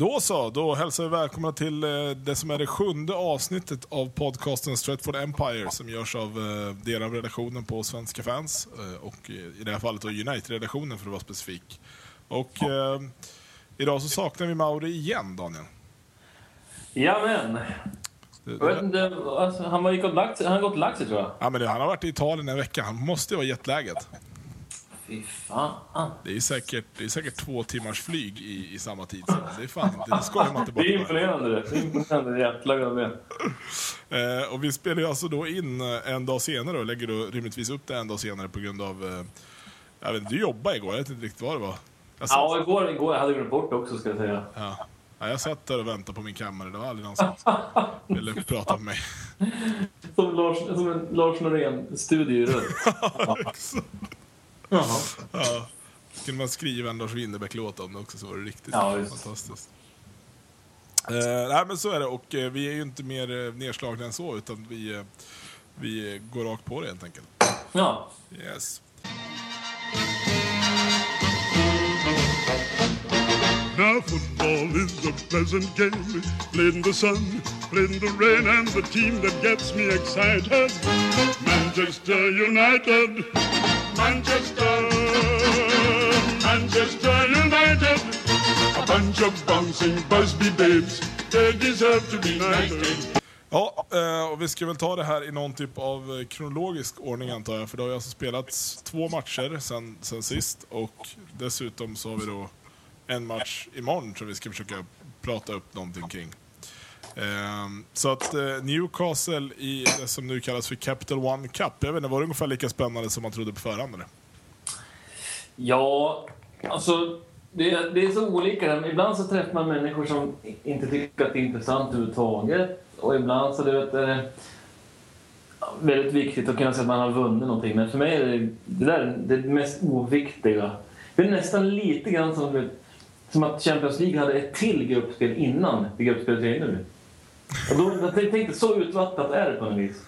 Då så, då hälsar vi välkomna till eh, det som är det sjunde avsnittet av podcasten Stretford Empire som görs av eh, delar av redaktionen på Svenska fans eh, och i det här fallet United-redaktionen för att vara specifik. Och eh, idag så saknar vi Mauri igen, Daniel. Jajamän. Jag vet inte, alltså, han har gått lagt, han har gått lagt sig tror jag. Ja, men det, han har varit i Italien en vecka, han måste ju vara jetlaggad. Fy fan. Det är säkert, det är säkert två timmars flyg i, i samma tidszon. Det är fan inte, det skojar man inte bort Det är med. imponerande det. Är imponerande jäklar av det. Eh, och vi spelar ju alltså då in eh, en dag senare och lägger då rimligtvis upp det en dag senare på grund av... Eh, jag vet inte, du jobbade igår, jag vet inte riktigt vad det var. Jag satt, Ja, igår, igår jag hade glömt bort det också ska jag säga. ja. Ja, jag satt där och väntade på min kammare, det var aldrig någon som ville prata med mig. Som, Lars, som en Lars Norén-studie. Jaha. Ja. Skulle man skriva en Lars Winnerbäck-låt om det också så var det riktigt Ja, fantastiskt. Eh, nej men så är det och eh, vi är ju inte mer eh, nedslagna än så utan vi, eh, vi går rakt på det helt enkelt. Ja. Yes. Now football is a pleasant game, played in the sun, played in the rain, and the team that gets me excited, Manchester United, Manchester, Manchester United, a bunch of bouncing Busby babes, they deserve to be knighted. Ja, eh, och vi ska väl ta det här i någon typ av eh, kronologisk ordning antar jag. För det har ju alltså spelats två matcher sen, sen sist och dessutom så har vi då en match imorgon som vi ska försöka prata upp någonting kring. Ehm, så att eh, Newcastle i det som nu kallas för Capital One Cup, jag vet inte, var det ungefär lika spännande som man trodde på förhand eller? Ja, alltså det, är- det är så olika. Ibland så träffar man människor som inte tycker att det är intressant överhuvudtaget. Och ibland så du vet, är det väldigt viktigt att kunna säga att man har vunnit någonting. Men för mig är det det, där, det mest oviktiga. Det är nästan lite grann som, som att Champions League hade ett till gruppspel innan det gruppspelet är nu. Och då, jag tänkte, så utvattnat är det på något vis.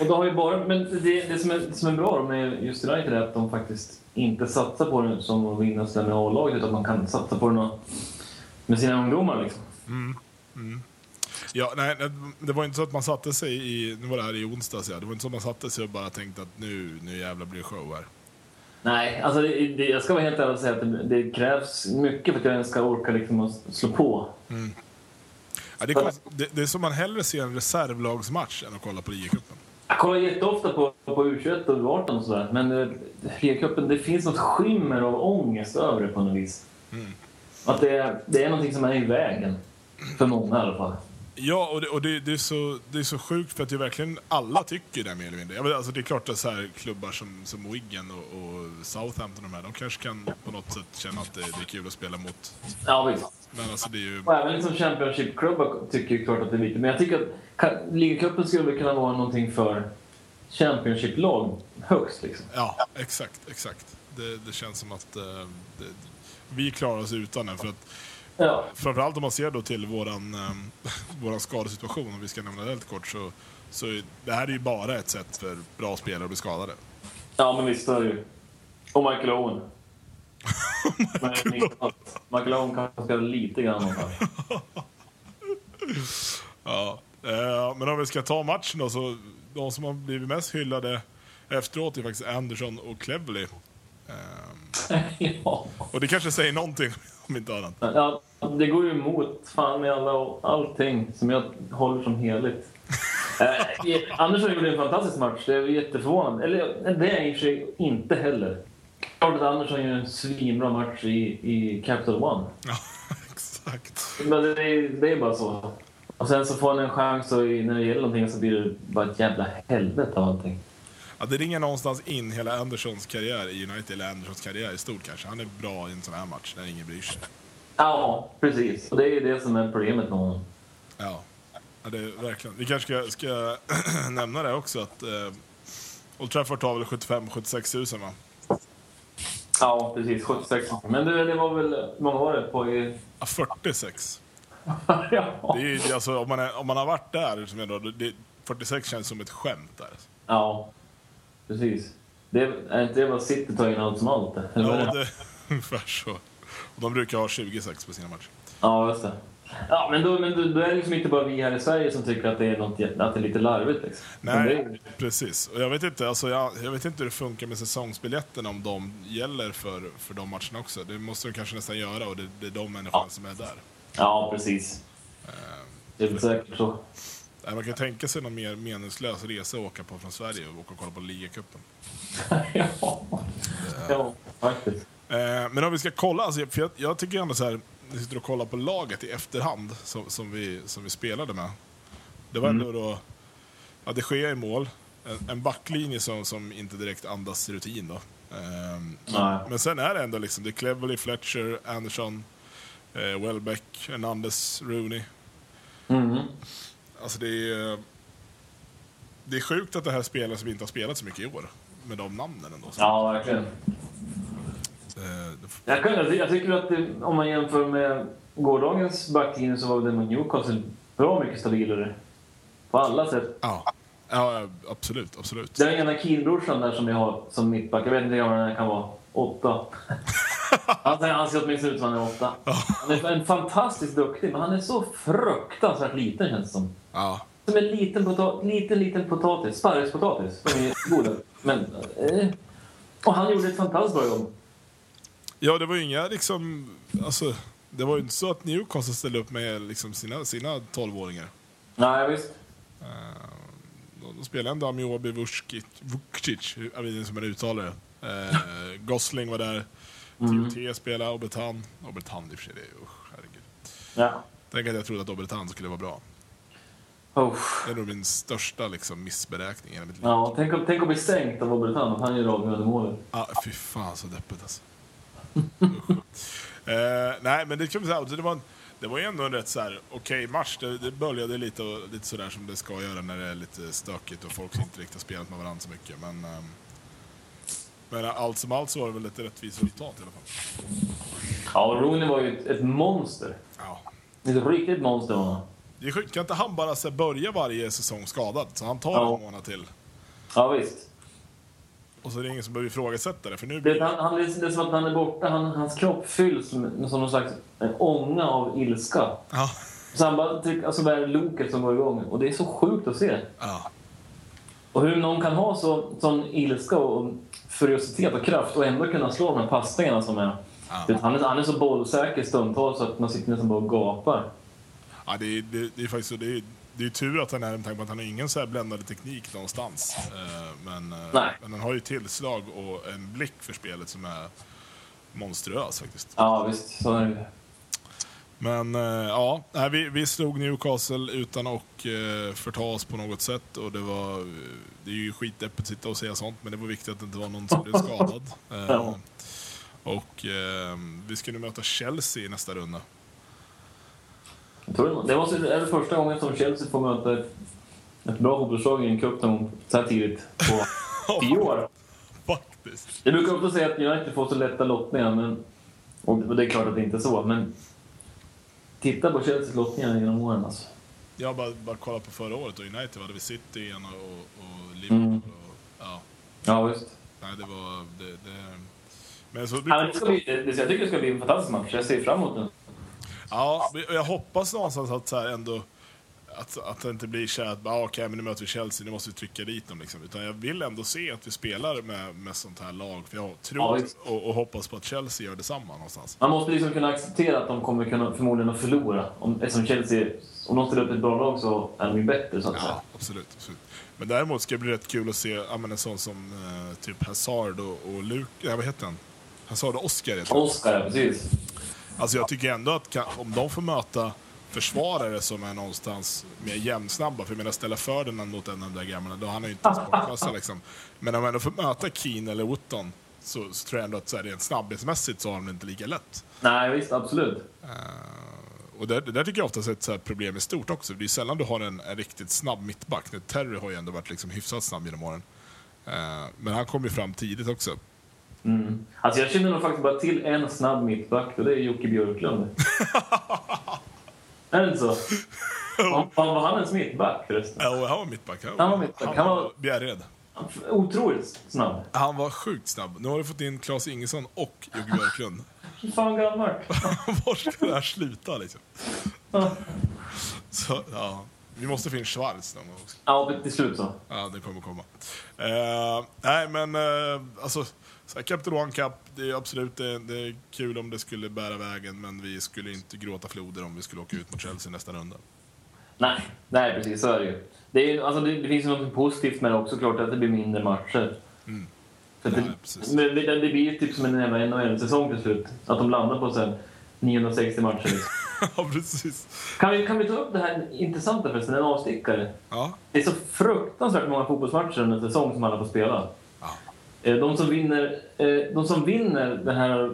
Och då har ju bara, men det, det, som är, det som är bra med just United är att de faktiskt inte satsar på det som att vinna sådär med A-laget utan man kan satsa på det med sina ungdomar. Liksom. Ja, nej, det var inte så att man satte sig i, nu var det här i onsdags ja, det var inte så att man satte sig och bara tänkte att nu, nu jävlar blir det show här. Nej, alltså det, det, jag ska vara helt ärlig och säga att det, det krävs mycket för att jag ens ska orka liksom att slå på. Ja, det, är konst- det, det är som man hellre ser en reservlagsmatch än att kolla på ligacupen. Jag kollar jätteofta på, på U21 och U18 och sådär, men eh, Ligacupen, det finns något skimmer av ångest över det på något vis. Att det, är- det är någonting som är i vägen. För många i alla fall. Ja, och, det, och det, det, är så, det är så sjukt för att det är verkligen alla tycker det mer eller mindre. Alltså, det är klart att så här klubbar som, som Wigan och, och Southampton och de här, de kanske kan på något sätt känna att det, det är kul att spela mot. Ja, visst. Men alltså det är ju... Och även liksom Championship-klubbar tycker ju klart att det är viktigt. Men jag tycker att Ligacupen skulle kunna vara någonting för Championship-lag högst. Liksom. Ja, exakt, exakt. Det, det känns som att eh, vi klarar oss utan den. För att, Ja. framförallt om man ser då till våran, eh, våran skadesituation, om vi ska nämna det helt kort, så, så det här är ju bara ett sätt för bra spelare att bli skadade. ja, men visst är det ju. Och Michael Owen. Men Michael Owen kan spela lite grann. fall. Ja, eh, men om vi ska ta matchen då, så de som har blivit mest hyllade efteråt är faktiskt Anderson och Cleverley. Eh, ja. och det kanske säger någonting, om inte annat. Ja, det går ju emot fan med alla, allting som jag håller som heligt. Eh, Andersson gjorde en fantastisk match. Det är jätteförvånande. Eller det är i och för sig inte heller. Klart att Andersson gör en svinbra match i, i Capital One. Ja, exakt. Men det är, det är bara så. Och sen så får han en chans och i- när det gäller någonting så blir det bara ett jävla helvete av allting. Ja, det ringer någonstans in hela Andersons karriär i United, eller Andersons karriär i stort kanske. Han är bra i en sån här match när ingen bryr sig. Ja, precis. Och det är ju det som är problemet med honom. Ja, ja det är verkligen. Vi kanske ska, ska nämna det också att eh, Old Trafford tar väl 75-76 000 va? Ja, precis. 76. Men det, det var väl... Hur många var det på i... Ja, 46. ja. Det är, alltså, om, man är, om man har varit där, som ändå, det, 46 känns som ett skämt där. Ja, precis. Det är inte det vad City tar in allt som allt? Eller Ja, det? ungefär så. De brukar ha 26 på sina matcher. Ja, just det. Ja, men då, men då, då är det liksom inte bara vi här i Sverige som tycker att det är, något, att det är lite larvigt. Liksom. Nej, är, precis. Och jag vet inte, alltså jag, jag vet inte hur det funkar med säsongsbiljetterna, om de gäller för, för de matcherna också. Det måste de kanske nästan göra och det, det är de människorna Ja. som är där. ja, precis. Det är säkert så. Man kan tänka sig någon mer meningslös resa att åka på från Sverige och åka och kolla på ligacupen. ja. ja, faktiskt. Eh, men om vi ska kolla, alltså, för jag, jag tycker ändå så här, vi sitter och kollar på laget i efterhand som, som, vi, som vi spelade med. Det var ändå då, ja, det sker i mål, en, en backlinje som, som inte direkt andas rutin då. Nej. men sen är det ändå liksom, det är Cleverly, Fletcher, Anderson, eh, Welbeck, Hernandez, Rooney. Mm. Alltså det är, det är sjukt att det här spelar som inte har spelat så mycket i år. Med de namnen ändå. Ja, verkligen. Eh, Jag, kan, jag tycker att det, om man jämför med gårdagens backlinje så var den mot Newcastle bra mycket stabilare. På alla sätt. ja. ja, absolut, absolut. Den ena Keane-brorsan där som jag har som mittback, jag vet inte hur gammal han kan vara. Åtta. Han han ser åtminstone ut som han är åtta. Han är en fantastiskt duktig, men han är så fruktansvärt liten känns det som. Ja. Som en liten, pota- liten, liten potatis. Sparrispotatis. De är goda. Men, eh. Och han gjorde ett fantastiskt bra jobb. Ja, det var ju inga liksom... Alltså, det var ju inte så att Newcastle ställde upp med liksom sina, sina 12-åringar. Nej, visst. De, de spelade ändå Amiobi Vucic, Vucic, jag vet inte hur man uttalar det. Eh, Gosling var där. TOT spelade, Obertan. Obertan i och för sig, det är usch, herregud. Ja. Tänk att jag trodde att Obertan skulle vara bra. Oh. Det är nog min största liksom, missberäkning i hela mitt liv. Ja, tänk, om- tänk att bli sänkt av Obertan, att han gör avgörande målet. Ah, fy fan så deppigt alltså. Eh, nej, men det kan vi säga, det var, en, det var ju ändå en rätt så här okej match. Det, det började lite, och- lite sådär som det ska göra när det är lite stökigt och folk inte riktigt har spelat med varandra så mycket. Men, ehm, men allt som allt så var det väl ett rättvist resultat i alla fall. Ja, Rooney var ju ett, ett monster. Ja. Ett riktigt monster var han. Det kan inte han bara så börja varje säsong skadad? Så han tar Ja. en månad till. Ja, visst. Och så är det ingen som behöver ifrågasätta det. För nu Det, blir han, han, det är som att han är borta. Han, hans kropp fylls med, med som någon slags en ånga av ilska. Ja. Så han bara trycker, alltså det är loket som går igång. Och det är så sjukt att se. Ja. Och hur någon kan ha så, sån ilska och furiositet och kraft och ändå kunna slå de här passningarna som är... Ja. Han är, han är så bollsäker stundtals så att man sitter nästan bara och gapar. Ja, det, är, det, det är faktiskt. Det är, det är tur att han är med tanke på att han har ingen så här bländande teknik någonstans. Eh, men, eh, men han har ju tillslag och en blick för spelet som är monstruös faktiskt. Ja, visst. Så är det. Men eh, ja, vi, vi slog Newcastle utan att förta oss på något sätt. Och det, var, det är ju skitdeppigt att sitta och säga sånt, men det var viktigt att det inte var någon som blev skadad. Ja. Och vi ska nu möta Chelsea i nästa runda. Det, måste, är det första gången som Chelsea får möta ett, ett bra fotbollslag i en cup så här tidigt på tio år. Faktiskt. Jag brukar ofta säga att United får så lätta lottningar, men, och det är klart att det inte är så, men titta på Chelseas lottningar genom åren alltså. Jag bara, bara kolla på förra året och United, hade vi City igen och, och, och Liverpool. Mm. Och, ja, Ja, visst. nej, det var... Det, det, men så, Ja, men det ska bli, det, jag tycker det ska bli en fantastisk match. Jag ser fram emot den. Ja, jag hoppas någonstans att så här ändå... Att, att det inte blir så att ah, okej, men nu möter vi Chelsea, nu måste vi trycka dit dem. Liksom. Utan jag vill ändå se att vi spelar med, med sånt här lag. För jag Ja, tror visst. och, och hoppas på att Chelsea gör detsamma någonstans. Man måste liksom kunna acceptera att de kommer kunna förmodligen att förlora. Om, eftersom Chelsea, om de ställer upp ett bra lag så är de ju bättre så att säga. Ja, absolut, absolut. Men däremot ska det bli rätt kul att se ja, men en sån som eh, typ Hazard och, och Luke... Ja, vad heter han? Hazard och Oscar heter. Oscar, ja, precis. Alltså jag tycker ändå att kan, om de får möta försvarare som är någonstans mer jämnsnabba, för jag menar ställa Ferdinand mot en av de där gamla, då han är ju inte sportklassad liksom. Men om man ändå får möta Keane eller Wootton så, så tror jag ändå att så här, rent snabbhetsmässigt så har de det inte lika lätt. Nej, visst, absolut. Och det, det där tycker jag ofta är ett så här problem i stort också. Det är sällan du har en, en riktigt snabb mittback. Nu, Terry har ju ändå varit liksom hyfsat snabb genom åren. Eh, men han kom ju fram tidigt också. Mm. Alltså jag känner nog faktiskt bara till en snabb mittback och det är Jocke Björklund. är det inte så? Fan, var han ens mittback förresten? Ja, och han var mittback. Han, var mittback. Han var var- Bjärred. Otroligt snabb. Han var sjukt snabb. Nu har du fått in Claes Ingesson och Jocke Björklund. fan gammalt. Var ska det här sluta liksom? Så, ja. Vi måste få in Schwarz någon gång också. Ja, till slut så. Ja, det kommer komma. Eh, nej, men uh, alltså, så Captain One Cup, det är absolut det, det är kul om det skulle bära vägen, men vi skulle inte gråta floder om vi skulle åka ut mot Chelsea nästa runda. Nej, nej precis så är det ju. Det, är, alltså, det, det finns något positivt med det också, klart att det blir mindre matcher. Mm. Nej, det, det, det blir ju typ som en jävla NHL-säsong till slut. Att de landar på sen 960 matcher. Liksom. ja, precis. Kan, vi, kan vi ta upp det här intressanta förresten, en avstickare? Ja, Det är så fruktansvärt många fotbollsmatcher under en säsong som alla får spela. ja. Eh, De som vinner, eh, de som vinner den här,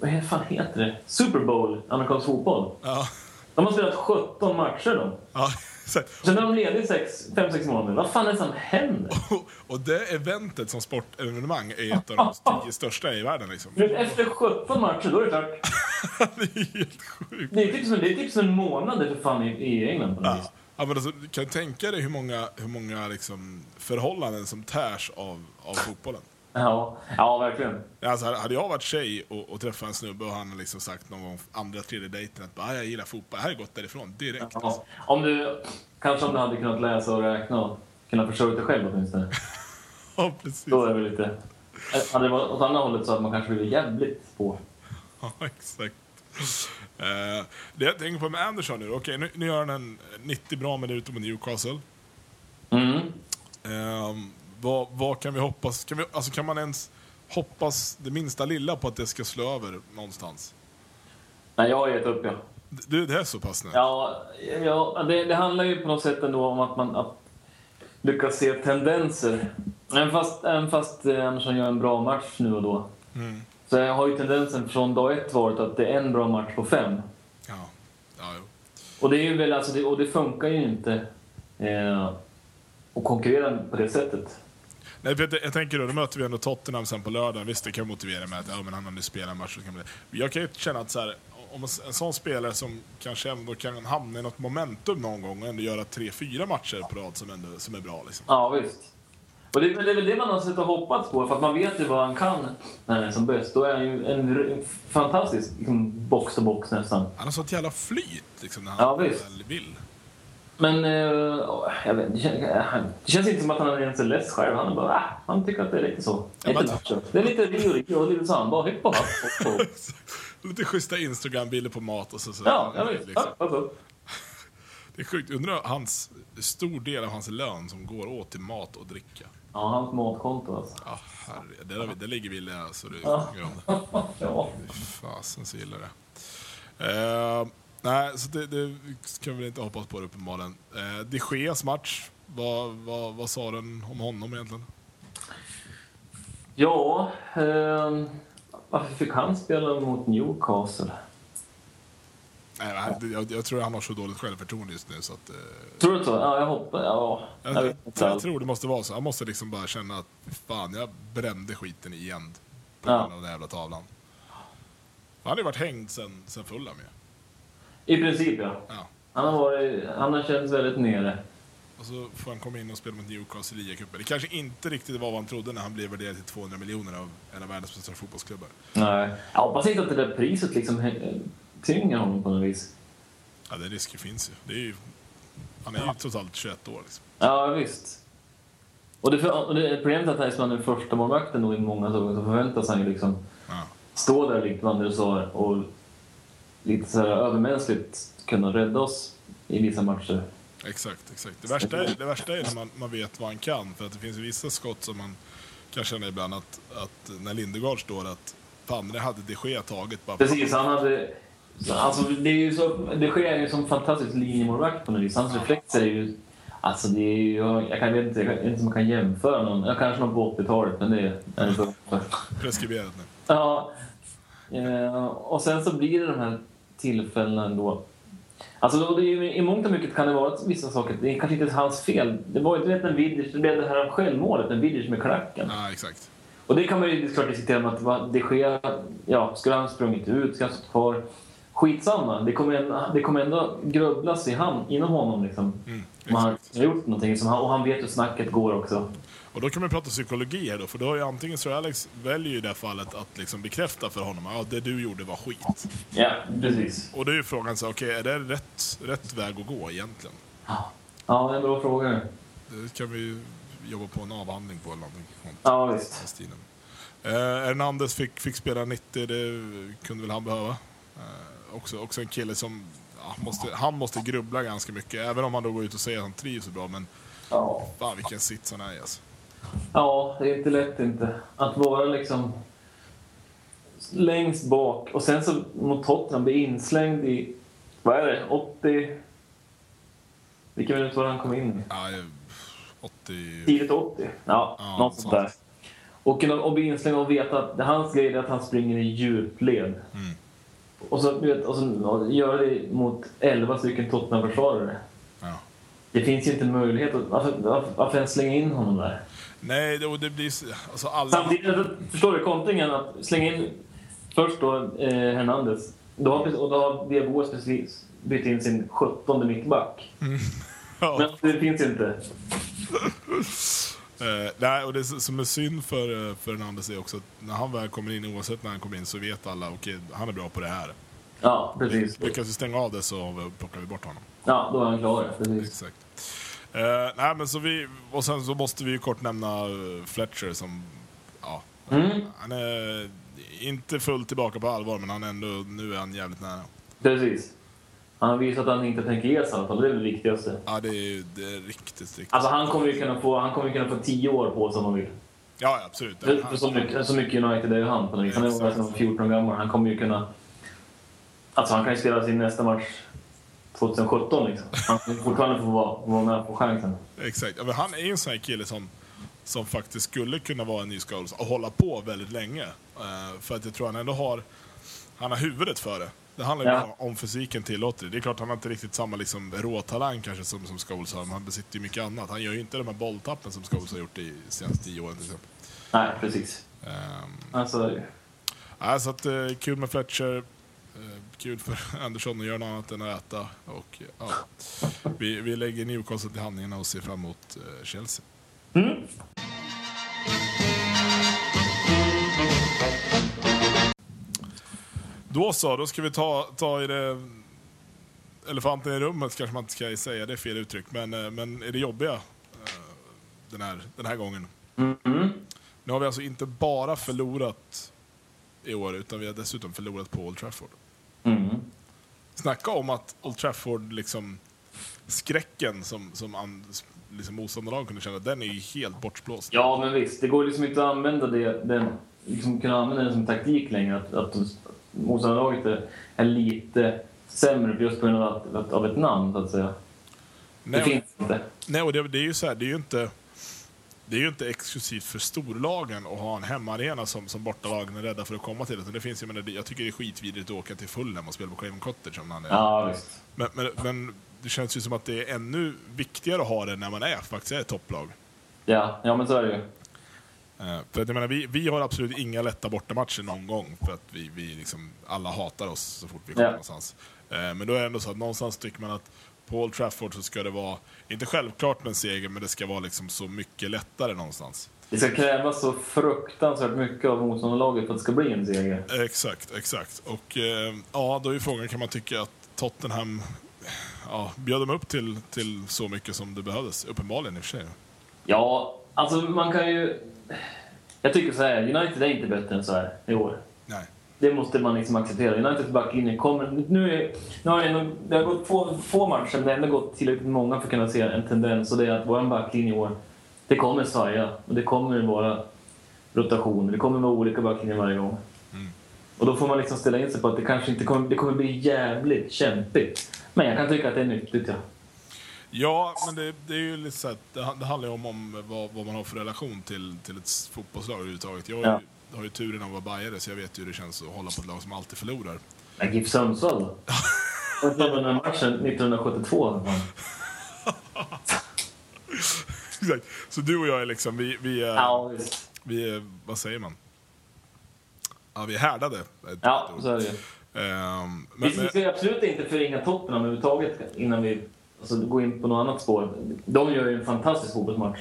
vad fan heter det? Super Bowl, amerikansk fotboll. ja. De har spelat 17 matcher de. ja. Sen är de lediga i 5-6 månader. Vad fan är det som händer? och, och det eventet som sportevenemang är ett av de tio största i världen. Liksom. Du Efter 17 matcher, då är det klart. det är helt sjukt. Det är typ som, det är typ som en månad för fan i, i England på något Ja. vis. Ja, men alltså, du kan tänka dig hur många, hur många liksom, förhållanden som tärs av, av fotbollen. Ja, ja verkligen. Alltså, hade jag varit tjej och, och träffat en snubbe och han liksom sagt någon gång andra, tredje dejten att bara, "Ah, jag gillar fotboll, jag hade gått därifrån direkt. Alltså. Ja. Om du, kanske om du hade kunnat läsa och räkna och kunnat försörja dig själv åtminstone. Ja, precis. Då är det lite... Eh, Hade det varit åt andra hållet så hade man kanske blivit jävligt på. Ja, exakt. Eh, det jag tänker på med Anderson nu, okej nu, nu gör han en 90 bra minuter mot Newcastle. Mm. Ehm, vad, vad kan vi hoppas? Kan, vi, alltså, kan man ens hoppas det minsta lilla på att det ska slå över någonstans? Nej, jag har gett upp, ja. Du, det är så pass nu? Ja, ja det, det handlar ju på något sätt ändå om att man att lyckas se tendenser. Även fast, även fast eh, Andersson gör en bra match nu och då. Mm. Så har ju tendensen från dag ett varit att det är en bra match på fem. Ja. ja jo. Och det, är ju väl, alltså det, och det funkar ju inte eh, att konkurrera på det sättet. Nej, jag, jag tänker då, då möter vi ändå Tottenham sen på lördag. Visst, det kan motivera med att ja, men han har nu spelat en match. Kan. Jag kan ju känna att så här, om en, sån spelare som kanske ändå kan hamna i något momentum någon gång och ändå göra tre, fyra matcher på rad som, ändå, som är bra. Liksom. Ja, visst. Och det, är det är väl det man har suttit och hoppats på, för att man vet ju vad han kan när han är som bäst. Då är han ju en, fantastisk liksom, box to box nästan. Han har sånt jävla flyt liksom, när han Ja, visst. väl vill. Men eh, jag vet, det, känns, han- det känns inte som att han är ens är less själv. Han, är bara, ah, han tycker att det är lite så. Ja, men-. Det är lite Rio och lite samba. Hypp och happ. och- och- Lite schyssta Instagram-bilder på mat och så. så Ja, jag vet. liksom. Ja, alltså. Det är sjukt. Undrar hans stor del av hans lön som går åt till mat och dricka. Ja, hans matkonto alltså. Ja, herre, det, där, det ligger vi i lä, så det Ja. Fasen så gillar det. Eh, nej, så det, det kan vi inte hoppas på det uppenbarligen. Uh, De Geas match, vad, vad, vad sa den om honom egentligen? Ja, eh, varför fick han spela mot Newcastle? Nej, jag, jag tror han har så dåligt självförtroende just nu så att... eh, Tror du så? Ja, jag hoppas. Ja, jag jag, vet jag, inte. alls. tror det måste vara så. Han måste liksom bara känna att fan, jag brände skiten igen. På Ja. grund av den jävla tavlan. Han har ju varit hängd sen, sen Fulham ju. I princip, ja. Ja. Han har, varit, han har känts väldigt nere. Och så får han komma in och spela mot Newcastle i ligacupen. Det kanske inte riktigt var vad han trodde när han blev värderad till 200 miljoner av en av världens bästa fotbollsklubbar. Nej. Jag hoppas inte att det där priset liksom tynger honom på något vis. Ja, den risken finns ju. Det är ju han är ju trots allt 21 år. Liksom. Ja, visst. Och det, och det problemet är att han är första målvakten då i många säsonger så förväntas han ju liksom Ja. stå där likt sa och lite så här övermänskligt kunna rädda oss i vissa matcher. Exakt, exakt. Det värsta är, det värsta är när man, man vet vad han kan. För att det finns vissa skott som man kan känna ibland att, att när Lindegard står att fan, det hade de Gea tagit bara Precis, han hade... Alltså, det, är ju så, det sker ju som fantastisk linjemålvakt på något vis. Hans reflexer är ju... Alltså det är ju... Jag, kan, jag vet inte, jag vet inte om man kan jämföra någon. Jag kanske någon på 80-talet, men det är är preskriberat nu. Ja. Eh, och sen så blir det de här tillfällena ändå. Alltså då, ju, i mångt och mycket kan det vara vissa saker. Det är kanske inte hans fel. Det var ju du vet, en Vidic, det blev det här självmålet, en Vidic med klacken. Ja, exakt. Och det kan man ju såklart diskutera med att det sker, ja, skulle han sprungit ut, ska han stått kvar? Skitsamma, det kommer, det kommer ändå grubblas i han, inom honom liksom. Mm, Om han har gjort någonting, som han, och han vet hur snacket går också. Och då kan man prata psykologi här då, för då har ju antingen Sir Alex väljer ju i det här fallet att liksom bekräfta för honom att ja, det du gjorde var skit. Ja, precis. Och då är ju frågan så okej, är det rätt, rätt väg att gå egentligen? Ja, det är en bra fråga. Det kan vi jobba på en avhandling på eller någonting. Ja, visst. Eh, Hernandez fick, fick spela 90, det kunde väl han behöva. Eh, också, också en kille som ja, måste, han måste grubbla ganska mycket, även om han då går ut och säger att han trivs så bra. Men Ja. fan vilken sits han är i alltså. Ja, det är inte lätt inte. Att vara liksom längst bak och sen så mot Tottenham bli inslängd i, vad är det, 80... Vilken minut var det han kom in? Ja, eh, 80... Tidigt 80? Ja, Ja, något sånt där. Och, och bli inslängd och veta att hans grej är att han springer i djupled. Mm. Och så, vet, och så göra det mot 11 stycken Tottenham-försvarare. Ja. Det finns ju inte möjlighet att... Varför, varför, varför ens slänga in honom där? Nej, det, och det blir... Alltså alla... Samtidigt, förstår du kontringen? Att slänga in först då eh, Hernandez. Då har, och då har Diaboas precis bytt in sin 17 mittback. Ja. Men det finns inte. Eh, nej, och det som är synd för, eh, för Hernandez är också att när han väl kommer in, oavsett när han kommer in, så vet alla okej, han är bra på det här. Ja, precis. Lyckas vi stänga av det så plockar vi bort honom. Ja, då är han klar. Precis. Exakt. Eh, nej, men så vi, och sen så måste vi ju kort nämna eh, Fletcher som, ja, Mm, han är inte fullt tillbaka på allvar, men han är ändå, nu är han jävligt nära. precis. Han har visat att han inte tänker ge sig i alla fall. Det är det viktigaste. Ja, det är, det är riktigt, riktigt. Alltså han kommer ju kunna få, han kommer kunna få 10 år på sig om han vill. ja, absolut. För för så mycket, så mycket United är ju han på något vis. Han är bara Exakt. som 14 gammal. Han kommer ju kunna... Alltså han kan ju spela sin nästa match 2017 liksom. Han kommer fortfarande få vara, vara med på chansen. Exakt. Ja, men han är ju en sån här kille som, som faktiskt skulle kunna vara en ny Scholes och hålla på väldigt länge. Eh, för att jag tror han ändå har, han har huvudet för det. Det handlar ju Ja. om fysiken tillåter det. Det är klart han har inte riktigt samma liksom, råtalang kanske som, som Scholes har, men han besitter ju mycket annat. Han gör ju inte de här bolltappen som Scholes har gjort i senaste tio åren till exempel. Nej, precis. Um, Alltså, ja, så att, eh, kul med Fletcher. Kul för Andersson att göra något annat än att äta. Och, ja, vi, vi lägger Newcastle till handlingarna och ser fram emot eh, Chelsea. mm. Då så, då ska vi ta, ta i det... Elefanten i rummet kanske man inte ska säga, det är fel uttryck. Men, eh, men är det jobbiga eh, den här, den här gången. Mm. Nu har vi alltså inte bara förlorat i år, utan vi har dessutom förlorat på Old Trafford. Mm. Snacka om att Old Trafford, liksom skräcken som, som liksom motståndarlag kunde känna, den är ju helt bortblåst. Ja, men visst. Det går liksom inte att använda det, den, liksom kunna använda den som taktik längre. Att, att motståndarlaget är, är lite sämre just på grund av, av ett namn, så att säga. Det Nej, finns inte. Nej, och det, det är ju så här, det är ju inte... Det är ju inte exklusivt för storlagen att ha en hemmaarena som, som bortalagen är rädda för att komma till. Utan det finns, jag, menar, jag tycker det är skitvidrigt att åka till Fulham och spela på Craven Cottage. Om man är. Ja, visst. Men, men, men det känns ju som att det är ännu viktigare att ha det när man är faktiskt är ett topplag. Ja, ja men så är det ju. Eh, för att jag menar, vi, vi har absolut inga lätta bortamatcher någon gång. För att vi, vi liksom, alla hatar oss så fort vi kommer Ja. någonstans. Eh, men då är det ändå så att någonstans tycker man att på Old Trafford så ska det vara, inte självklart med en seger, men det ska vara liksom så mycket lättare någonstans. Det ska krävas så fruktansvärt mycket av motståndarlaget för att det ska bli en seger. Exakt, exakt. Och eh, ja, då är ju frågan, kan man tycka att Tottenham ja, bjöd dem upp till, till så mycket som det behövdes? Uppenbarligen i och för sig. Ja, alltså man kan ju... Jag tycker så här, United är inte bättre än så här i år. Nej. Det måste man liksom acceptera. Uniteds backlinje kommer... Nu, är, nu har det, ändå, det har gått få, få matcher, men det har ändå gått tillräckligt många för att kunna se en tendens. Och det är att vår backlinje i år, det kommer svaja. Och det kommer vara rotationer. Det kommer vara olika backlinjer varje gång. Mm. Och då får man liksom ställa in sig på att det kanske inte kommer, det kommer bli jävligt kämpigt. Men jag kan tycka att det är nyttigt, ja. Ja, men det, det är ju lite så att det, handlar ju om, om vad, vad man har för relation till, till ett fotbollslag överhuvudtaget. Jag Ja. Har ju turen att vara bajare så jag vet ju hur det känns att hålla på ett lag som alltid förlorar. Men GIF Sundsvall då? Var den här matchen 1972. Exakt. Så du och jag är liksom, vi, vi, är, Ja, vi är, vad säger man? Ja, vi är härdade. Ja, så är det ju. Ehm, Vi men, men, ska absolut inte förringa toppen överhuvudtaget innan vi alltså, går in på något annat spår. De gör ju en fantastisk fotbollsmatch.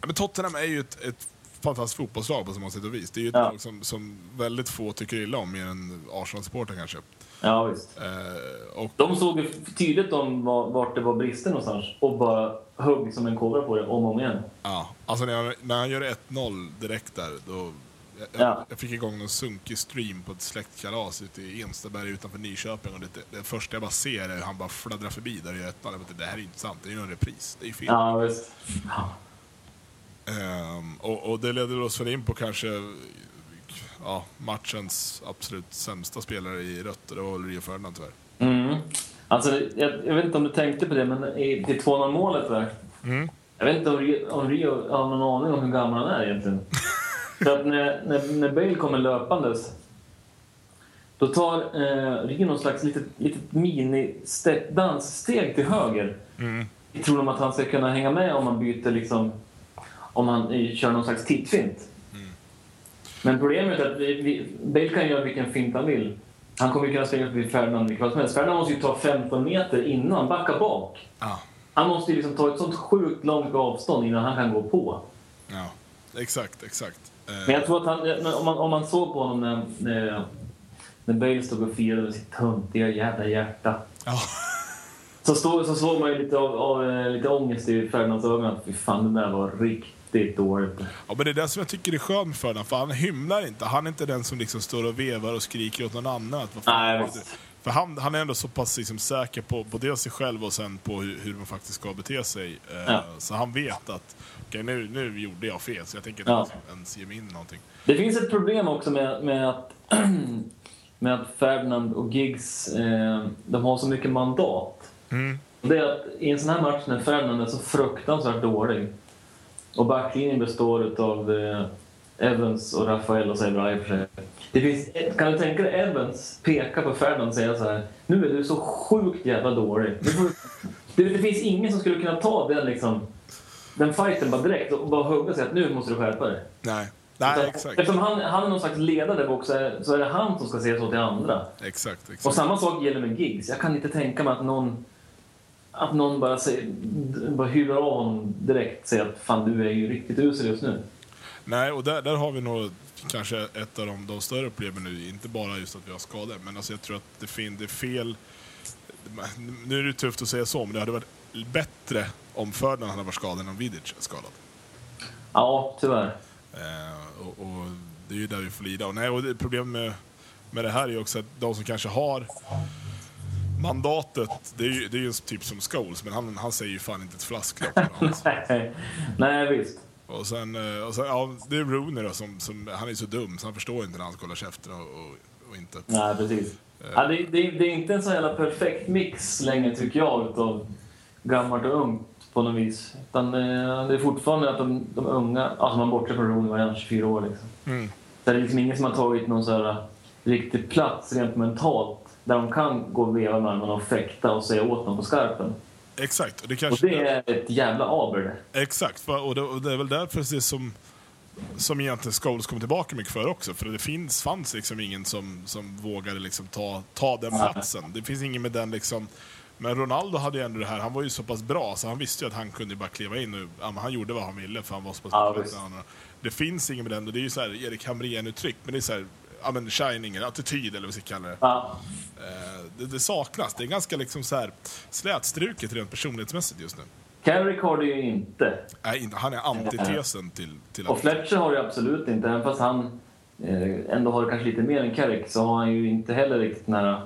Ja, men Tottenham är ju ett, ett fantastiskt fotbollslag på så många sätt och vis. Det är ju ett Ja. lag som, som väldigt få tycker illa om, mer än Arsenal-supportrar kanske. Ja, visst. Eh, och, De såg ju tydligt om var- vart det var brister någonstans och bara högg som en kobra på det om och om igen. ja, alltså när, jag, när han gör 1-0 direkt där, då... Jag, Ja. jag fick igång en sunkig stream på ett släktkalas ute i Enstaberg utanför Nyköping och det, det första jag bara ser är hur han bara fladdrar förbi där och gör 1-0. Jag bara, Det här är inte sant, det är ju en repris. Det är ju fel. Ja, visst. Ehm, och, och det leder oss väl in på kanske ja, matchens absolut sämsta spelare i rött, och det var väl Rio Ferdinand tyvärr. Mm. Alltså, jag, jag vet inte om du tänkte på det, men i, till 2-0 målet där. Mm. Jag vet inte om Rio, om Rio har någon aning om hur gammal han är egentligen. För att när, när, när Bale kommer löpandes då tar eh, Rio någon slags litet, litet mini-danssteg till höger. Mm. Tron om att han ska kunna hänga med om man byter liksom... Om han eh, kör någon slags tittfint. Men problemet är att vi, vi, Bale kan göra vilken fint han vill. Han kommer ju kunna springa förbi Ferdinand vilket som helst. Ferdinand måste ju ta 15 meter innan, backa bak. Ja, Han måste ju liksom ta ett sånt sjukt långt avstånd innan han kan gå på. ja, exakt, exakt. Eh, Men jag tror att han, om, man, om man såg på honom när, när, när Bale stod och firade med sitt töntiga jävla hjärta. ja, Så, stod, så såg man ju lite, av, av, eh, lite ångest i Ferdinands ögon. Fy fan, det där var riktigt dåligt. ja, men det är det som jag tycker är skönt med Ferdinand, för han hymlar inte. Han är inte den som liksom står och vevar och skriker åt någon annan. Att, vad fan, Nej, för han, han är ändå så pass liksom säker på, dels sig själv och sen på hur, hur man faktiskt ska bete sig. Eh, Ja. Så han vet att okej, nu, nu gjorde jag fel, så jag tänker inte Ja. ens ge mig in i någonting. Det finns ett problem också med, med, att, med att Ferdinand och Giggs eh, de har så mycket mandat. Mm. Det är att i en sån här match när Ferdinand är så fruktansvärt dålig och backlinjen består av eh, Evans och Rafael och Sebra i och för sig. Det finns, kan du tänka dig Evans peka på Ferdinand och säga så här Nu är du så sjukt jävla dålig. Det, det finns ingen som skulle kunna ta den liksom den fighten bara direkt och bara hugga sig att nu måste du skärpa dig. Nej, Nej Utan- exakt. Eftersom han, han är någon slags ledare bak så är, så är det han som ska se så till andra. Exakt, exakt. Och samma sak gäller med gigs. Jag kan inte tänka mig att någon, att någon bara, säger, bara hyvar av honom direkt och säger att fan du är ju riktigt usel just nu. Nej, och där, där har vi nog kanske ett av de, de större problemen nu. Inte bara just att vi har skador, men alltså jag tror att det, fin, det är fel... Nu är det tufft att säga så, men det hade varit bättre om Ferdinand hade varit skadad än om Vidic är skadad. Ja, tyvärr. Eh, och, och det är ju där vi får lida. Och, nej, och problemet med, med det här är ju också att de som kanske har mandatet, det är ju, det är ju typ som Scholes, men han, han säger ju fan inte ett flasklopp. Nej, Nej, visst. Och sen, eh, och sen ja, det är Rooney då, som, som, han är så dum så han förstår inte när han ska hålla käften och, och, och inte. Nej, precis. Ja, det, det, det är inte en så jävla perfekt mix längre, tycker jag, utav gammalt och ungt på något vis. Utan eh, det är fortfarande att de, de unga, alltså man bortser från Rooney, var han 24 år liksom. Mm. Så det är liksom ingen som har tagit någon så här riktig plats rent mentalt där de kan gå och veva med armarna och fäkta och säga åt dem på skarpen. Exakt, och det Och kanske... det är ett jävla aber det. Exakt, och det, och det är väl därför det som, som egentligen Scholes kom tillbaka mycket för också. För det finns, fanns liksom ingen som, som vågade liksom ta, ta den platsen. Det finns ingen med den liksom... Men Ronaldo hade ju ändå det här, han var ju så pass bra så han visste ju att han kunde bara kliva in och ja, han gjorde vad han ville för han var så pass bra. Det finns ingen med den och det är ju så här Erik Hamrén-uttryck, men det är så här, ja men shining, eller attityd eller vad vi ska kalla det. Ja, Eh, det. Det saknas, det är ganska liksom så här slätstruket rent personlighetsmässigt just nu. Carrick har det ju inte. Nej, han är antitesen till, till Och Fletcher har det absolut inte. Även fast han eh, ändå har kanske lite mer än Carrick så har han ju inte heller riktigt här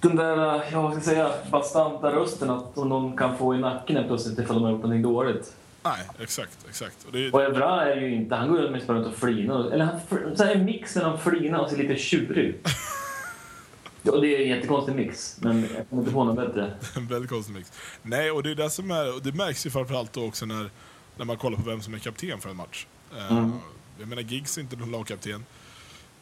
den där, ja vad ska jag säga, bastanta rösten att någon kan få i nacken plötsligt ifall de har gjort någonting dåligt. Nej, exakt, exakt. Och det, Och Evra är ju inte, han går ju mest bara runt och flinar. Eller han, så här en mix mellan flina och ser lite tjurig ut. Och det är en jättekonstig mix, men jag kommer inte på något bättre. en väldigt konstig mix. Nej, och det är det som är, och det märks ju framförallt då också när, när man kollar på vem som är kapten för en match. Eh, Jag menar, Giggs är inte någon lagkapten.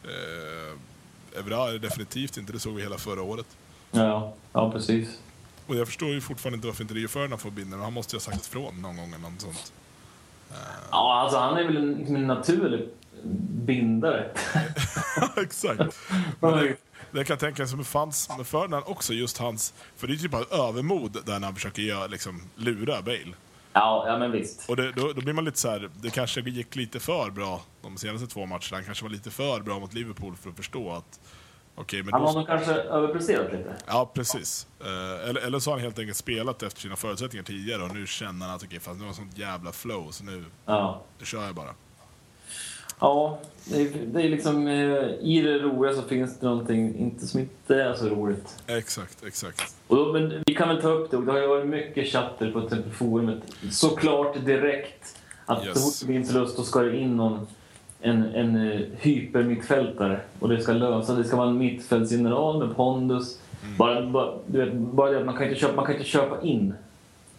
Uh, Evra är definitivt inte, det såg vi hela förra året. Ja, ja precis. Och jag förstår ju fortfarande inte varför inte Rio Ferdinand får binden, han måste ju ha sagt ifrån någon gång eller något sånt. Ja, alltså han är väl en, en naturlig bindare. Exakt. Men det, kan jag tänka som fanns med Ferdinand också, just hans... För det är typ av övermod där när han försöker göra, liksom, lura Bale. Ja, ja men visst. Och det, då, då blir man lite så här, det kanske gick lite för bra de senaste två matcherna. Han kanske var lite för bra mot Liverpool för att förstå att okej, men Han har nog kanske överpresterat lite. Ja, precis. Eh, eller, eller så har han helt enkelt spelat efter sina förutsättningar tidigare och nu känner han att okej, fast nu har jag sånt jävla flow så nu, Ja. nu kör jag bara. Ja, det är, det är liksom... Eh, I det roliga så finns det någonting inte, som inte är så roligt. Exakt, exakt. Och då, men vi kan väl ta upp det, och det har ju varit mycket chatter på till exempel forumet. Såklart direkt att Yes. så fort det en förlust då ska det in någon, en, en uh, hypermittfältare. Och det ska lösa, det ska vara en mittfältsgeneral med pondus. Mm. Bara, bara, du vet, bara det att man kan, inte köpa, man kan inte köpa in.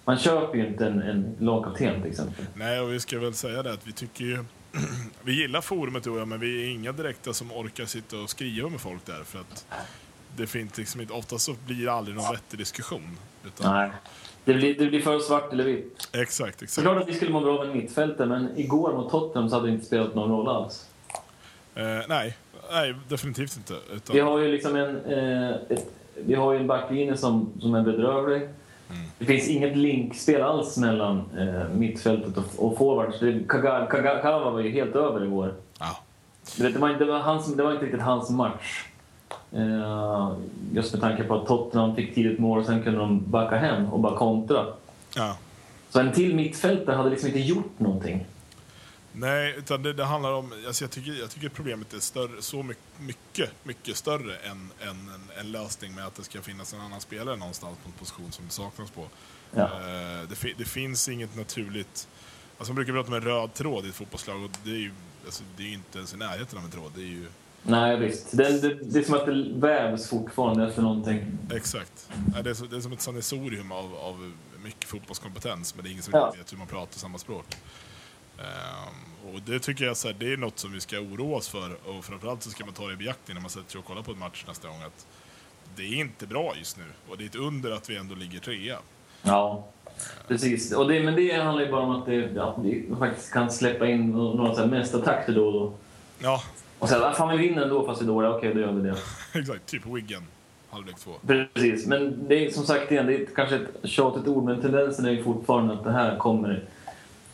Man köper ju inte en, en lagkapten till exempel. Nej, och vi ska väl säga det att vi tycker ju... vi gillar forumet du och jag, men vi är inga direkta som orkar sitta och skriva med folk där för att det finns liksom inte, oftast så blir det aldrig någon vettig diskussion. Utan, Nej. Det blir, det blir för svart eller vitt. Exakt, exakt. klart att vi skulle må bra av en mittfältare, men igår mot Tottenham så hade det inte spelat någon roll alls. Eh, nej, nej, definitivt inte. Utan, Vi har ju liksom en, eh, ett, vi har en backlinje som, som är bedrövlig. Det finns inget linkspel alls mellan eh, mittfältet och, och forwards. Kagawa var ju helt över igår. ja, vet, det, var, inte- det, var hans, det var inte riktigt hans match. Eh, just med tanke på att Tottenham fick tidigt mål och sen kunde de backa hem och bara kontra. ja. Så en till mittfältare hade liksom inte gjort någonting. Nej, utan det, det handlar om... Alltså jag, tycker, jag tycker problemet är större, så mycket, mycket, mycket större än, än en, en lösning med att det ska finnas en annan spelare någonstans på en position som det saknas på. Ja. Eh, det, det finns inget naturligt... Alltså man brukar prata om en röd tråd i ett fotbollslag och det är ju alltså det är inte ens i närheten av en tråd. Det är ju... Nej, visst. Det, det, det är som att det vävs fortfarande efter någonting. Exakt. Det är, det är som ett sammelsurium av, av mycket fotbollskompetens men det är ingen som Ja. vet hur man pratar samma språk. Ehm, och det tycker jag så här, det är något som vi ska oroa oss för och framförallt så ska man ta det i beaktning när man sätter sig och kollar på en match nästa gång att det är inte bra just nu och det är ett under att vi ändå ligger trea. Ja, precis. Och det, men det handlar ju bara om att, det, att vi faktiskt kan släppa in några så här mästartakter då och då. Ja, Och att fan vi vinner ändå fast vi är dåliga. Okej, då gör vi det. exakt. Typ Wiggen, halvlek två. Precis. Men det är som sagt igen, det är kanske ett tjatigt ord, men tendensen är ju fortfarande att det här kommer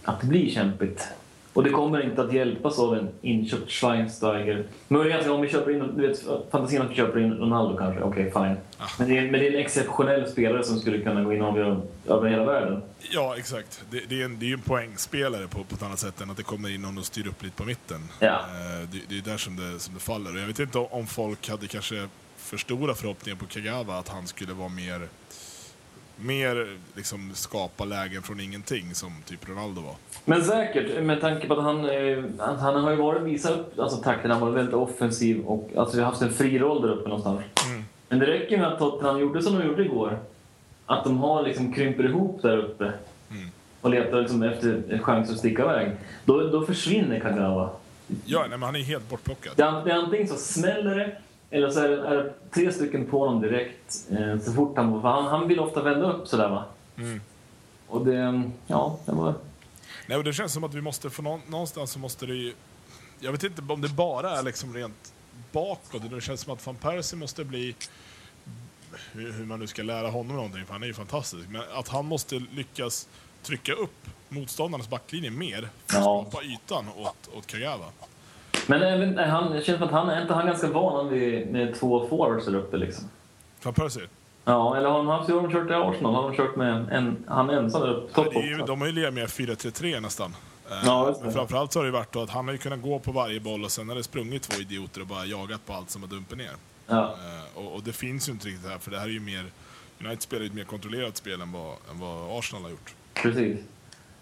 att bli kämpigt. Och det kommer inte att hjälpas av en inköpt Schweinsteiger. Möjligen om vi köper in, du vet, fantasin att vi köper in Ronaldo kanske, okej fine. Men det, är, men det är en exceptionell spelare som skulle kunna gå in och avgöra över hela världen. Ja, exakt. Det, det är en, ju en poängspelare på, på ett annat sätt än att det kommer in någon och styr upp lite på mitten. Ja. Eh, det, det är där som det, som det faller. Och jag vet inte om folk hade kanske för stora förhoppningar på Kagawa, att han skulle vara mer, mer liksom skapa lägen från ingenting som typ Ronaldo var. Men säkert, med tanke på att han, eh, att han har ju varit visat upp alltså, takten, han var väldigt offensiv och alltså, vi har haft en fri roll där uppe någonstans. Men det räcker med att Tottenham gjorde som de gjorde igår. Att de har liksom krymper ihop där uppe och letar liksom efter en chans att sticka iväg. Då, då försvinner Kagawa. Ja, nej, men han är helt bortplockad. Det är, det är antingen så smäller det eller så är det, är det tre stycken på honom direkt eh, så fort han... För han, han vill ofta vända upp sådär va. Och det... Ja, det var... Nej, och det känns som att vi måste, för nå- någonstans så måste det ju... Jag vet inte om det bara är liksom rent bakåt. Det känns som att van Persie måste bli... Hur, hur man nu ska lära honom någonting, för han är ju fantastisk. Men att han måste lyckas trycka upp motståndarnas backlinje mer för att Ja. skapa ytan åt, åt Kagawa. Men även, han, det känns som att han är inte han ganska van vid, med två forwards där uppe liksom. Van Persie? Ja, eller har de haft, har de kört i Arsenal? Har de kört med en, han ensam där uppe? Är ju, de har ju lirat med 4-3-3 nästan. Eh, Ja. Men framförallt så har det ju varit att han har ju kunnat gå på varje boll och sen har det sprungit två idioter och bara jagat på allt som har dumpit ner. Ja. Eh, och, och det finns ju inte riktigt här, för det här är ju mer... United spelar ju ett mer kontrollerat spel än vad, än vad Arsenal har gjort. Precis.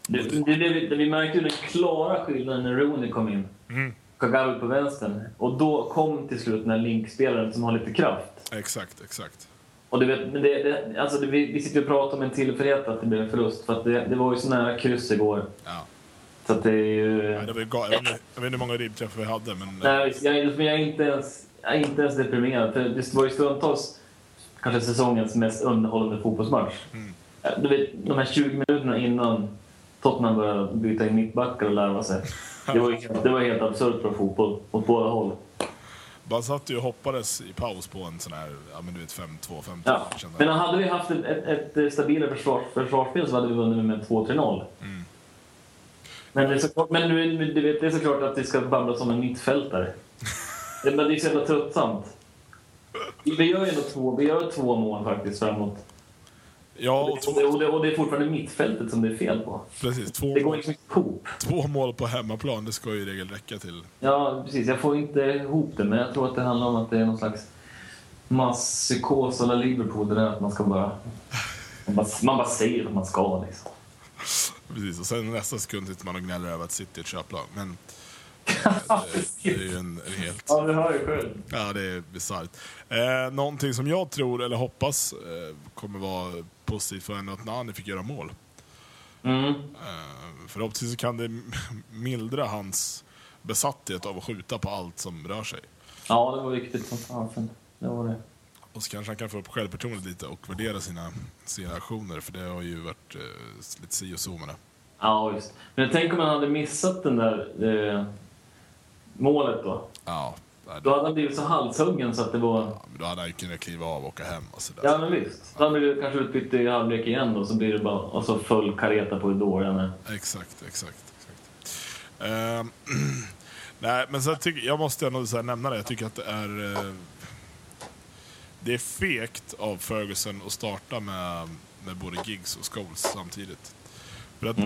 Det, det, det, vi märkte ju den klara skillnaden när Rooney kom in. Mm. Kagawa på vänstern. Och då kom till slut den här linkspelaren som har lite kraft. Exakt, exakt. Och du vet, men det, det, alltså det, vi, sitter och pratar om en tillfällighet att det blev en förlust. För att det, det var ju så nära kryss igår. Ja. Så att det är ju... Nej, det var ju jag, vet inte, hur många ribbträffar vi hade, men... Nej, jag, men jag, är inte ens, jag är inte ens deprimerad. För det var ju stundtals kanske säsongens mest underhållande fotbollsmatch. Mm. Du vet, de här 20 minuterna innan Tottenham började byta in mittbackar och larva sig. Det var, helt- det var helt absurt bra fotboll åt båda håll. Bara satt ju och hoppades i paus på en sån här, ja men du vet 5-2, 5-2. Ja. kände Men hade vi haft ett, ett, ett stabilare försvar, försvarsspel så hade vi vunnit med 2-3-0. Mm. Men, det är såklart, men du, du vet, det är såklart att vi ska babbla som en mittfältare. Det- Men det är så jävla tröttsamt. Vi gör ju ändå två, vi gör två mål faktiskt framåt. Ja, Och och det, och, det, och det är fortfarande mittfältet som det är fel på. precis. Två, Det går liksom ihop. två mål på hemmaplan, det ska ju i regel räcka till. Ja, precis. Jag får inte ihop det, men jag tror att det handlar om att det är någon slags masspsykos eller Liverpool. Det där att man ska bara... Man bara, man bara säger att man ska liksom. Precis, och sen nästa sekund sitter man och gnäller över att City är ett köplag. Men det är ju en, en helt... Ja, du hör ju själv. Ja, det är bisarrt. Eh, någonting som jag tror, eller hoppas, eh, kommer vara positivt för henne att Nani fick göra mål. Mm. Eh, förhoppningsvis kan det mildra hans besatthet av att skjuta på allt som rör sig. Ja, det var viktigt som fasen. Det var det. Och så kanske han kan få upp självförtroendet lite och värdera sina, sina aktioner, för det har ju varit eh, lite si och så med det. Ja, just. Men tänk om han hade missat den där eh, målet då. Ja, Då hade han blivit så halshuggen så att det var... ja, men då hade han ju kunnat kliva av och åka hem och sådär. Ja, men visst. Då hade det kanske utbytt i halvlek igen då, så blir det bara... Och så full kareta på hur är. Exakt, exakt. exakt. Ehm, nej, men så tycker, jag måste ändå så nämna det. Jag tycker att det är... eh, det är fegt av Ferguson att starta med, med både Giggs och Scholes samtidigt. För att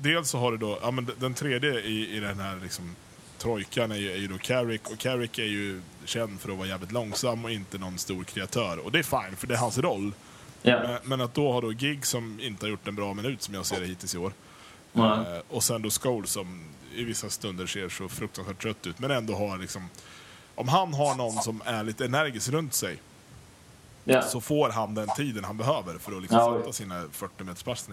dels så har du då, ja men den tredje i, i den här liksom trojkan är ju, är ju då Carrick och Carrick är ju känd för att vara jävligt långsam och inte någon stor kreatör. Och det är fine, för det är hans roll. Ja. Men, men att då ha då Giggs som inte har gjort en bra minut som jag ser det hittills i år. Nej. Eh, och sen då Scholes som i vissa stunder ser så fruktansvärt trött ut, men ändå har liksom... Om han har någon som är lite energisk runt sig Ja. så får han den tiden han behöver för att liksom Ja, sätta sina 40 meters.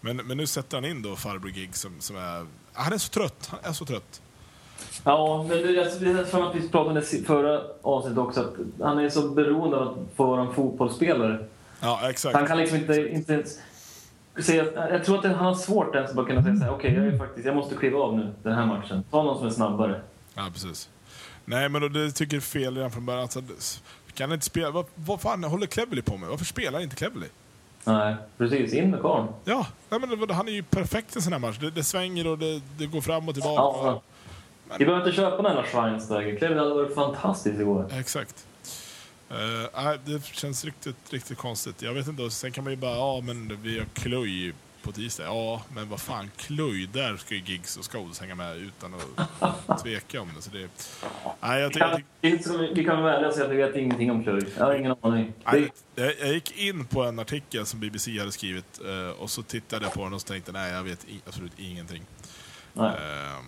Men, men nu sätter han in då farbror Giggs som, som är... Han är så trött. Han är så trött. Ja, men det, jag, det är som att vi pratade om det förra avsnittet också, att han är så beroende av att få vara en fotbollsspelare. Ja, exakt. Han kan liksom inte, inte ens säga... Jag tror att han har svårt ens att kunna säga så här, okej, jag, är faktiskt, jag måste kliva av nu den här matchen. Ta någon som är snabbare. Ja, precis. Nej, men då, det tycker jag är fel redan från början. Alltså, kan inte spela? Vad, vad fan håller Cleverley på med? Varför spelar inte Cleverley? Nej, precis. In med karln. Ja, nej, men han är ju perfekt i en sån här match. Det, det svänger och det, det går fram och tillbaka. Ja. Vi behöver inte köpa den här Schweinsteiger. Cleveland hade varit fantastiskt igår. Exakt. Uh, det känns riktigt, riktigt konstigt. Jag vet inte, sen kan man ju bara, ja men vi har Kluj på tisdag. Ja, men vad fan, Kluj, där ska ju Giggs och Scholes hänga med utan att tveka om det. Så det nej, jag, Vi tycker- jag, kan, vi vi kan och säga att vi vet ingenting om Klöj. Jag har ingen aning. nej, jag, jag gick in på en artikel som BBC hade skrivit eh, och så tittade jag på den och så tänkte nej, jag vet absolut ingenting. Nej. Ehm.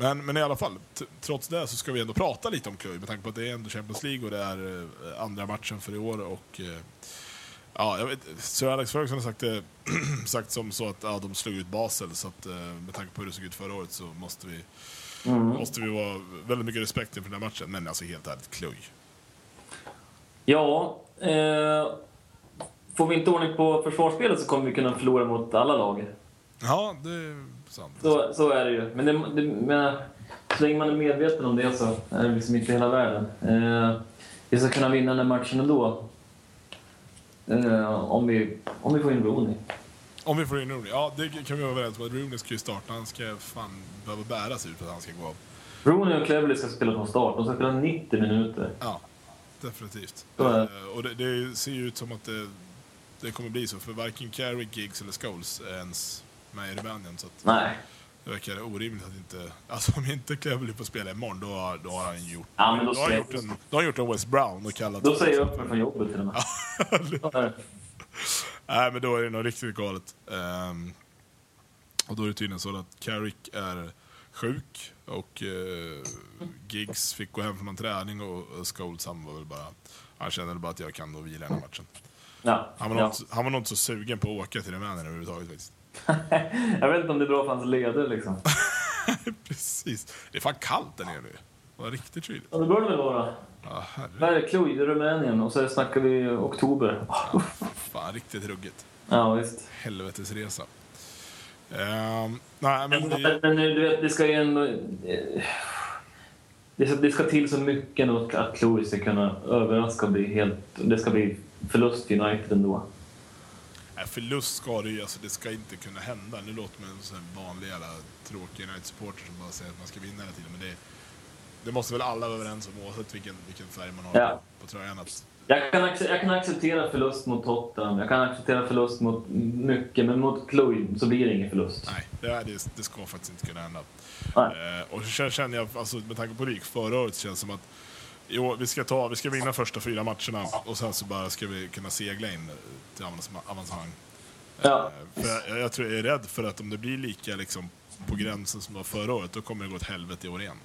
Men, men i alla fall, trots det så ska vi ändå prata lite om Kluj med tanke på att det är ändå Champions League och det är eh, andra matchen för i år. Och, eh, ja, jag vet, Sir Alex Ferguson har sagt, det, sagt som så att ja, de slog ut Basel så att, eh, med tanke på hur det såg ut förra året så måste vi, måste vi vara väldigt mycket respekt inför den här matchen. Men alltså helt ärligt, Kluj. Ja, eh, får vi inte ordning på försvarsspelet så kommer vi kunna förlora mot alla lag. Ja, det är sant. Så, så är det ju. Men, det, det, men så länge man är medveten om det så är det liksom inte hela världen. Eh, vi ska kunna vinna den här matchen ändå. Eh, om, vi, om vi får in Rooney. Om vi får in Rooney. Ja, det kan vi vara överens om. Rooney ska ju starta. Han ska fan behöva bäras ut för att han ska gå av. Rooney och Cleverley ska spela från start. De ska spela 90 minuter. Ja, definitivt. Eh, och det, det ser ju ut som att det, det kommer bli så. För varken Carey, Giggs eller Scholes är ens med i Rumänien. Så att Nej. det verkar orimligt att inte... Alltså om inte Cleverley får spela imorgon, då, då har han gjort... Ja, men då då, har han gjort en, då har han gjort en West Brown och kallat... Då säger jag upp mig från jobbet till och med. Nej, men då är det nog riktigt galet. Ehm, och då är det tydligen så att Carrick är sjuk och uh, Giggs fick gå hem från någon träning och, och Scholes han var väl bara... Han kände väl bara att jag kan nog vila den här matchen. Ja. Han var, ja. inte, han var nog inte så sugen på att åka till Rumänien överhuvudtaget faktiskt. Jag vet inte om det är bra för hans leder liksom. Precis. Det är fan kallt där nere nu. Det var riktigt kyligt. Ja, det bör det väl vara. Ja, i Rumänien. Och så snackar vi oktober. Fan, riktigt ruggigt. Ja, visst. Helvetesresa. Ehm, nej, men det, men nu, du vet, det ska ju ändå... eh, Det ska, det ska till så mycket att Chloe ska kunna överraska och bli helt... Det ska bli förlust för United ändå. nej, förlust ska det ju, alltså det ska inte kunna hända. Nu låter man som en vanlig jävla tråkig United-supporter som bara säger att man ska vinna hela tiden. Men det, det måste väl alla vara överens om oavsett vilken, vilken färg man har Ja. på tröjan. Att, Jag kan, jag kan acceptera förlust mot Tottenham, jag kan acceptera förlust mot mycket, men mot Chloe så blir det ingen förlust. nej, det, det, det ska faktiskt inte kunna hända. Nej. Eh, och så känner jag, alltså, med tanke på gick förra året, känns det som att jo, vi, ska ta, vi ska vinna första fyra matcherna och sen så bara ska vi kunna segla in till avancema- avancemang. Ja. Eh, För jag, jag tror jag är rädd för att om det blir lika liksom, på gränsen som det var förra året, då kommer det gå åt helvete i år igen.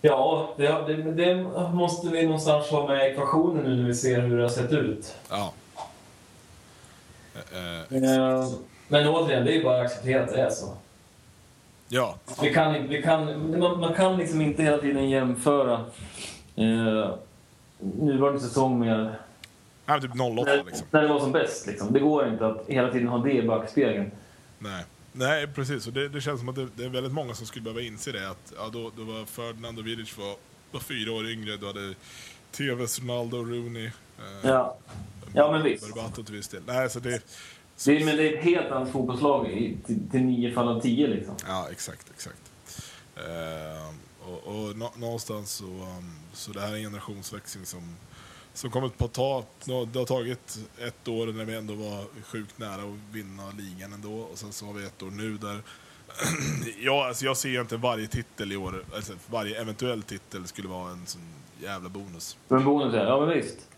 Ja, det, det, det måste vi någonstans ha med i ekvationen nu när vi ser hur det har sett ut. Ja. Eh, eh, Eh, Men återigen, det är ju bara att acceptera att det är så. Ja, Vi kan, vi kan, man, man kan liksom inte hela tiden jämföra eh, nuvarande säsong med Nej, typ 08 när, liksom. när det var som bäst. Liksom. Det går inte att hela tiden ha det i backspegeln. Nej. Nej, precis. Och det, det känns som att det, det är väldigt många som skulle behöva inse det. Att, ja, då, då var Ferdinand och Vidic var, var fyra år yngre. Du hade TVs Ronaldo Rooney. Eh, Ja. Ja, men visst. Berbatov till viss del. Nej, så det... Det är, men det är ett helt annat fotbollslag i, till, till nio fall av tio. Liksom. Ja, exakt, exakt. Eh, och och nå, någonstans så, um, så det här är en generationsväxling som, som kommer att ta... Det har tagit ett år när vi ändå var sjukt nära att vinna ligan ändå. Och sen så har vi ett år nu där... ja, alltså jag ser ju inte varje titel i år, alltså varje eventuell titel skulle vara en sån jävla bonus. Men bonus är, ja men visst.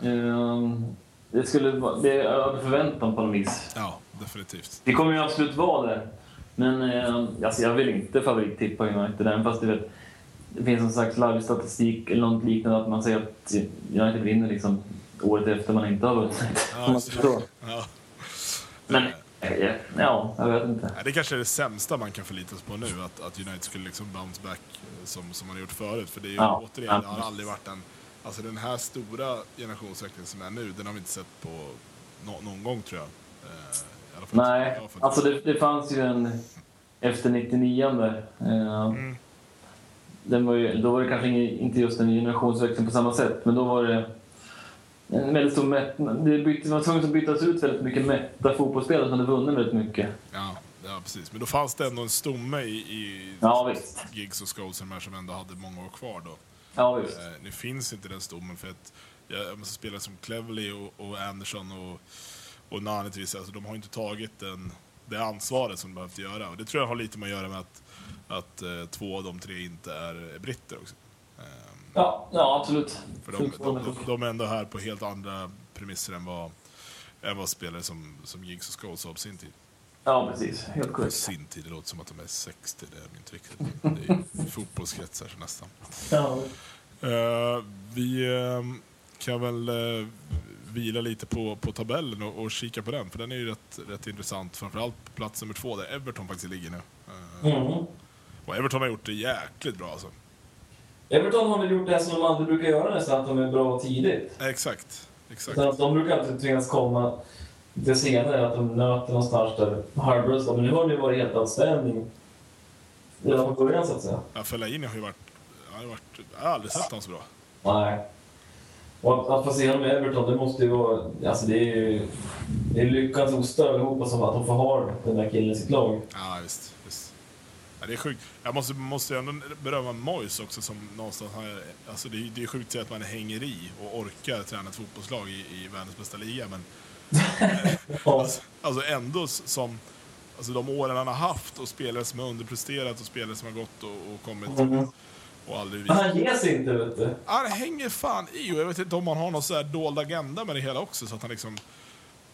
Ehm, det skulle det är över förväntan på något vis. Ja, definitivt. Det kommer ju absolut vara det. Men eh, alltså jag vill inte favorittippa United, även fast du vet, det finns någon slags live-statistik eller något liknande att man säger att United vinner liksom året efter man inte har vunnit. Ja, det. förstår. Ja. Men eh, ja, jag vet inte. Det kanske är det sämsta man kan förlita sig på nu, att, att United skulle liksom bounce back eh, som, som man har gjort förut. För det är ju Ja. återigen, det har aldrig varit en... Alltså den här stora generationsväxlingen som är nu, den har vi inte sett på nå- någon gång tror jag. Eh, i alla fall Nej, jag alltså det, det fanns ju en efter 99 där. Eh, Mm. den var ju, då var det kanske ingen, inte just en generationsväxling på samma sätt, men då var det en väldigt stor mättnad. Det bytte, man var tvungen att bytas ut väldigt mycket mätta fotbollsspelare som hade vunnit väldigt mycket. Ja, ja, precis. Men då fanns det ändå en stomme i, i Ja, visst. Giggs och Scholes här som ändå hade många år kvar då. Ja. Eh, nu finns inte den stommen för att jag måste spela som Cleverley och, och Anderson och, och Nani till viss- alltså de har inte tagit den, det ansvaret som de behövt göra. Och det tror jag har lite med att göra med att, att eh, två av de tre inte är britter också. Eh, Ja, ja absolut. för de, de, de, de är ändå här på helt andra premisser än vad, än vad spelare som, som Giggs och Scholes har på sin tid. Ja, precis. Helt korrekt. sin tid, det låter som att de är 60, det är de inte riktigt. Det är fotbollskretsar nästan. Ja. Eh, vi eh, kan väl uh, vila lite på, på tabellen och, och kika på den, för den är ju rätt, rätt intressant. Framförallt på plats nummer två, där Everton faktiskt ligger nu. Eh, Mm. Och Everton har gjort det jäkligt bra alltså. Everton har väl gjort det som de alltid brukar göra nästan, att de är bra tidigt. Exakt, exakt. Så att de brukar alltid tvingas komma lite senare, att de nöter någonstans där Harborough står. Men nu har det varit helt outstanding redan från början så att säga. Ja, Fellaini har ju varit, har varit... Jag har aldrig sett honom så bra. Nej. Och att, att få se honom i Everton, det måste ju vara... Alltså det är ju... Det är lyckans ostar allihopa som att de får ha den där killen i sitt lag. Ja, visst. visst. Ja, det är sjukt. Jag måste, måste ändå berömma Moyes också som någonstans har... Alltså det, är, det är sjukt att man hänger i och orkar träna ett fotbollslag i, i världens bästa liga, men. Alltså, alltså ändå som alltså de åren han har haft och spelare som har underpresterat och spelare som har gått och, och kommit Mm. och aldrig visat. han ger sig inte, vet du. Han hänger fan i och jag vet inte om han har någon så här dold agenda med det hela också så att han liksom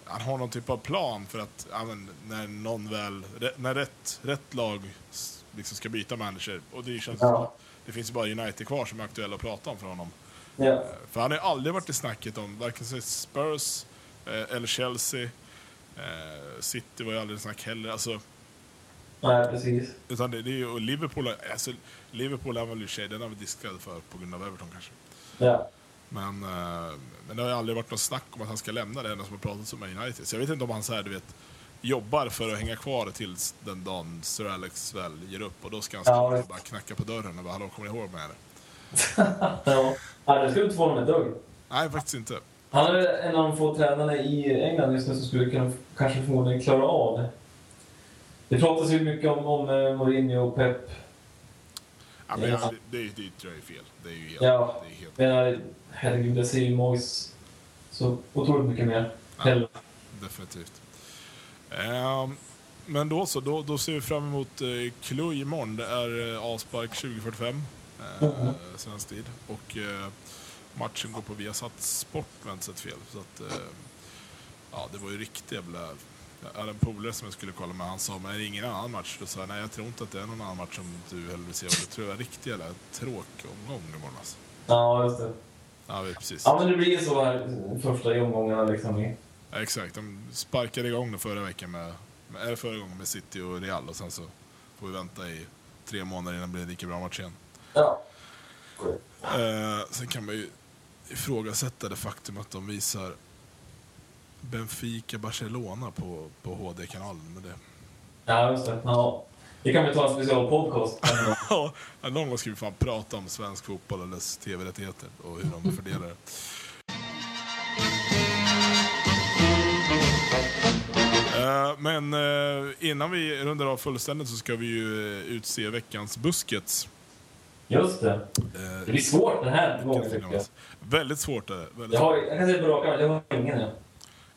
han har någon typ av plan för att ja, men, när någon väl, när rätt, rätt lag liksom ska byta manager och det känns Ja. som att det finns ju bara United kvar som är aktuella att prata om för honom. Ja. För han har ju aldrig varit i snacket om varken Spurs eh, eller Chelsea. Eh, City var ju aldrig snack heller. Alltså, Nej, precis. utan det, det är ju, och Liverpool, alltså, Liverpool är väl i sig, den har vi diskuterat för på grund av Everton kanske. Ja. Men, eh, men det har ju aldrig varit något snack om att han ska lämna det enda som har pratats om United. Så jag vet inte om han så här, du vet, jobbar för att hänga kvar tills den dagen Sir Alex väl ger upp. Och då ska han Ja, och bara knacka på dörren och bara “Hallå, kommer ni ihåg mig?” eller? Ja. Nej, det skulle inte förvåna mig ett dugg. Nej, faktiskt inte. Han är en av de få tränarna i England just nu som skulle kunna kanske förmodligen klara av det. Det pratas ju mycket om, om eh, Mourinho och Pep. Ja, men Ja. det, det, det tror jag är fel. Det är ju helt... Ja. Det är helt Men herregud, jag ser ju Moyes så otroligt mycket mer. Hellre. definitivt. Ehm, men då så, då, då ser vi fram emot uh, Cluj imorgon. Det är uh, avspark 2045, uh, Mhm. svensk tid. Och eh, matchen går på Viasat Sport, om jag inte sett fel. Så att, eh, ja, det var ju riktigt jävla... Jag hade en polare som jag skulle kolla med, han sa men är det ingen annan match? Då sa jag nej jag tror inte att det är någon annan match som du hellre vill se. Det tror jag är riktigt jävla tråkomgång imorgon alltså. Ja, just det. Ja, precis. Ja, men det blir ju så här första omgångarna liksom. Ja, exakt, de sparkade igång det förra veckan med, med, förra gången med City och Real och sen så får vi vänta i tre månader innan det blir en lika bra match igen. Ja. Eh, sen kan man ju ifrågasätta det faktum att de visar Benfica-Barcelona på, på HD-kanalen. Men det... Ja, just det. Ja. Det kan vi ta en special podcast. Ja, någon gång ska vi fan prata om svensk fotboll och dess tv-rättigheter och hur de fördelar det. Eh, Men eh, innan vi rundar av fullständigt så ska vi ju eh, utse veckans buskets. Just det. Eh, Det blir svårt den här gången tycker jag. Väldigt svårt är det. Väldigt Jag, har, jag kan säga på rak jag har ingen än.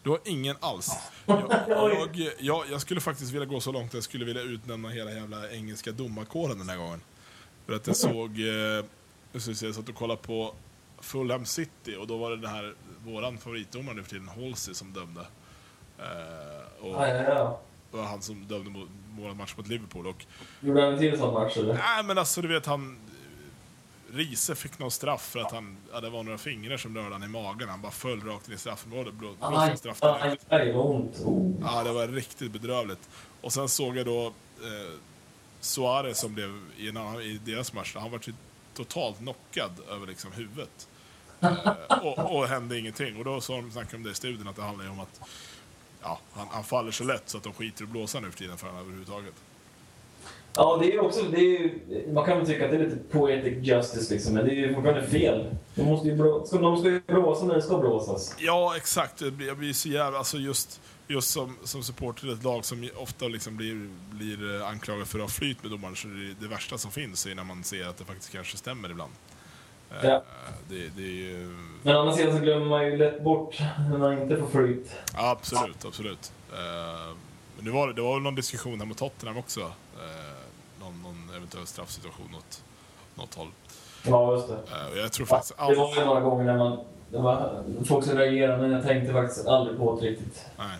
Du har ingen alls. Jag, jag, jag, jag skulle faktiskt vilja gå så långt att jag skulle vilja utnämna hela jävla engelska domarkåren den här gången. För att jag såg, eh, jag satt och kollade på Fulham City och då var det den här, våran favoritdomare nu för tiden, Halsey, som dömde. Eh, och Ja, ja, ja. det var han som dömde vår match mot Liverpool. Och, Gjorde han en till sån match eller? nej men alltså du vet han, Riese fick någon straff för att han, ja, det var några fingrar som rörde han i magen. Han bara föll rakt in i straffområdet, blå- en straff direkt. ont. Ja, det var riktigt bedrövligt. Och sen såg jag då eh, Suarez som blev i, en annan, i deras match. Han var ju totalt knockad över liksom huvudet. Eh, och, och hände ingenting. Och då sa de, snackade om det i studien att det handlar om att ja, han, han faller så lätt så att de skiter i att blåsa nu för tiden för honom överhuvudtaget. Ja, det är också... Det är man kan väl tycka att det är lite poetic justice liksom, men det är ju fortfarande fel. De, måste ju blå, ska, de ska ju blåsa när det ska blåsas. Ja, exakt. Det Jag blir så jävla... Alltså just, just som, som supporter till ett lag som ofta liksom blir, blir eh, anklagad för att ha flyt med domaren så det det värsta som finns är när man ser att det faktiskt kanske stämmer ibland. Eh, Ja. Det, det ju... Men å andra sidan så glömmer man ju lätt bort när man inte får flyt. Ja, absolut, absolut. Eh, Men nu var det, det var väl någon diskussion här mot Tottenham också. Någon eventuell straffsituation åt något håll. Ja, just det. Eh, Jag tror faktiskt Det var ju några gånger när man... Det var folk som reagerade, men jag tänkte faktiskt aldrig på det riktigt. Nej.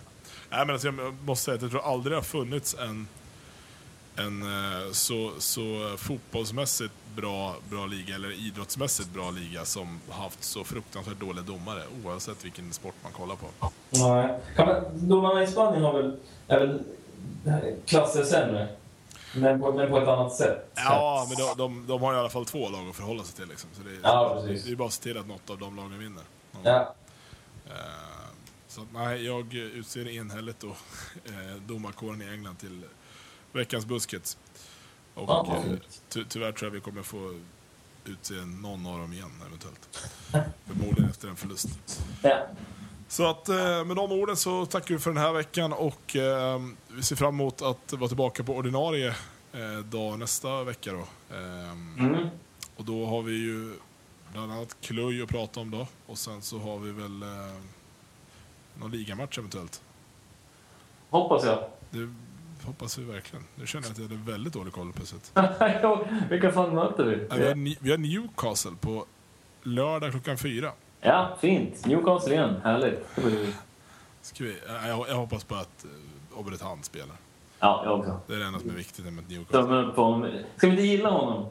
Nej, men alltså jag måste säga att jag tror aldrig det har funnits en, en eh, så, så fotbollsmässigt bra, bra liga, eller idrottsmässigt bra liga, som haft så fruktansvärt dåliga domare, oavsett vilken sport man kollar på. Nej. Kan man, domarna i Spanien har väl, är väl klasser sämre? Men på, men på ett annat sätt. Ja, men de, de, de har i alla fall två lag att förhålla sig till. Liksom. Så det, Ja, precis. det är bara att se till att något av de lagen vinner. Ja. Eh, Så nej, jag utser enhälligt då eh, domarkåren i England till veckans buskets. Och Ja, eh, ty tyvärr tror jag vi kommer få utse någon av dem igen eventuellt. Förmodligen efter en förlust. ja. Så att eh, med de orden så tackar vi för den här veckan och eh, vi ser fram emot att vara tillbaka på ordinarie eh, dag nästa vecka då. Mm. och då har vi ju bland annat Kluj att prata om då. Och sen så har vi väl eh, någon ligamatch eventuellt. Hoppas jag. Det hoppas vi verkligen. Nu känner jag att jag hade väldigt dålig koll plötsligt. Vilka fan möter vi? Har, vi har Newcastle på lördag klockan fyra. Ja, fint. Newcastle igen. Härligt. Ska vi, ja, jag, jag hoppas på att uh, Obertan spelar. Ja, jag också. Det är det enda som är viktigt med Newcastle. Dömer upp honom. Ska vi inte gilla honom?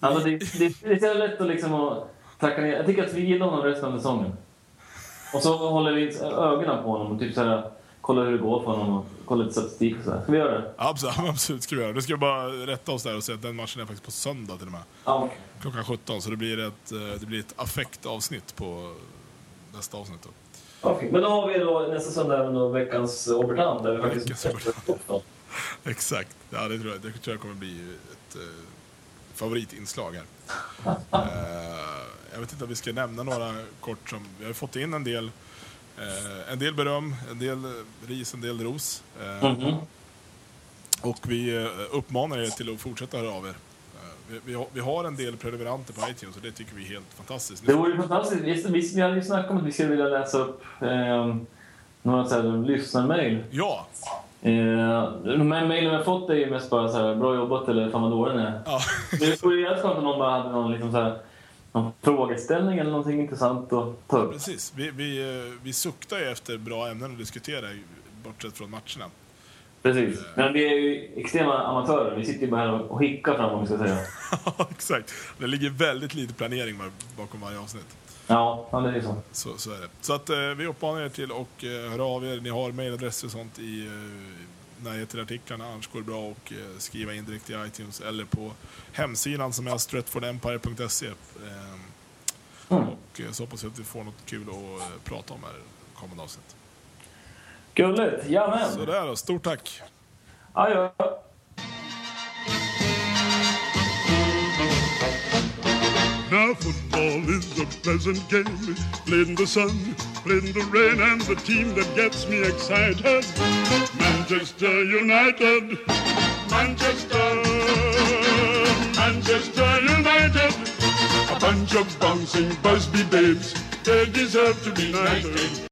Alltså, det, det, det är så lätt att liksom att tacka ner. Jag tycker att vi gillar honom resten av säsongen. Och så håller vi ögonen på honom och typ så här, kollar hur det går för honom och kollar lite statistik och så här. Ska vi göra det? Absolut, absolut ska vi göra. Nu ska bara rätta oss där och säga att den matchen är faktiskt på söndag till och med. Ja. Klockan 17, så det blir ett, eh, det blir ett affektavsnitt på nästa avsnitt. Då. Okej, Men då har vi då nästa söndag även då veckans Obertan där vi faktiskt... Exakt. Ja, det tror jag, det tror jag kommer bli ett eh, favoritinslag här. Eh, jag vet inte om vi ska nämna några kort som... Vi har fått in en del, eh, en del beröm, en del ris, en del ros. Eh, Mhm. Och vi eh, uppmanar er till att fortsätta höra av er. Eh, Vi, vi, har, vi har en del prenumeranter på iTunes och det tycker vi är helt fantastiskt. Det vore ju fantastiskt. Vi, vi, hade ju snackat om att vi skulle vilja läsa upp eh, några så här lyssnarmail. Ja! Eh, de här mejlen vi har fått är ju mest bara så här, bra jobbat eller fan vad dålig den är. ja. Det vore jävligt skönt om någon bara hade någon, liksom så här, någon frågeställning eller någonting intressant att ta upp. Precis. Vi, vi, eh, vi suktar ju efter bra ämnen att diskutera, bortsett från matcherna. Precis. Men vi är ju extrema amatörer. Vi sitter ju bara här och hickar fram om vi ska säga. Ja, exakt. Det ligger väldigt lite planering bakom varje avsnitt. Ja, det är så. Så, så är det. Så att eh, vi uppmanar er till att eh, höra av er. Ni har mejladresser och sånt i eh, närhet till artiklarna. Annars går det bra att eh, skriva in direkt i iTunes eller på hemsidan som är stretfordempire.se. Eh, Mm. och eh, så hoppas jag att vi får något kul att eh, prata om här kommande avsnitt. Gulligt. Jajamän. Sådär då, stort tack! Adjö. Now football is a pleasant game, played in the sun, in the rain, and the team that gets me excited, Manchester United, Manchester, Manchester United, a bunch of bouncing Busby babes, they deserve to be knighted.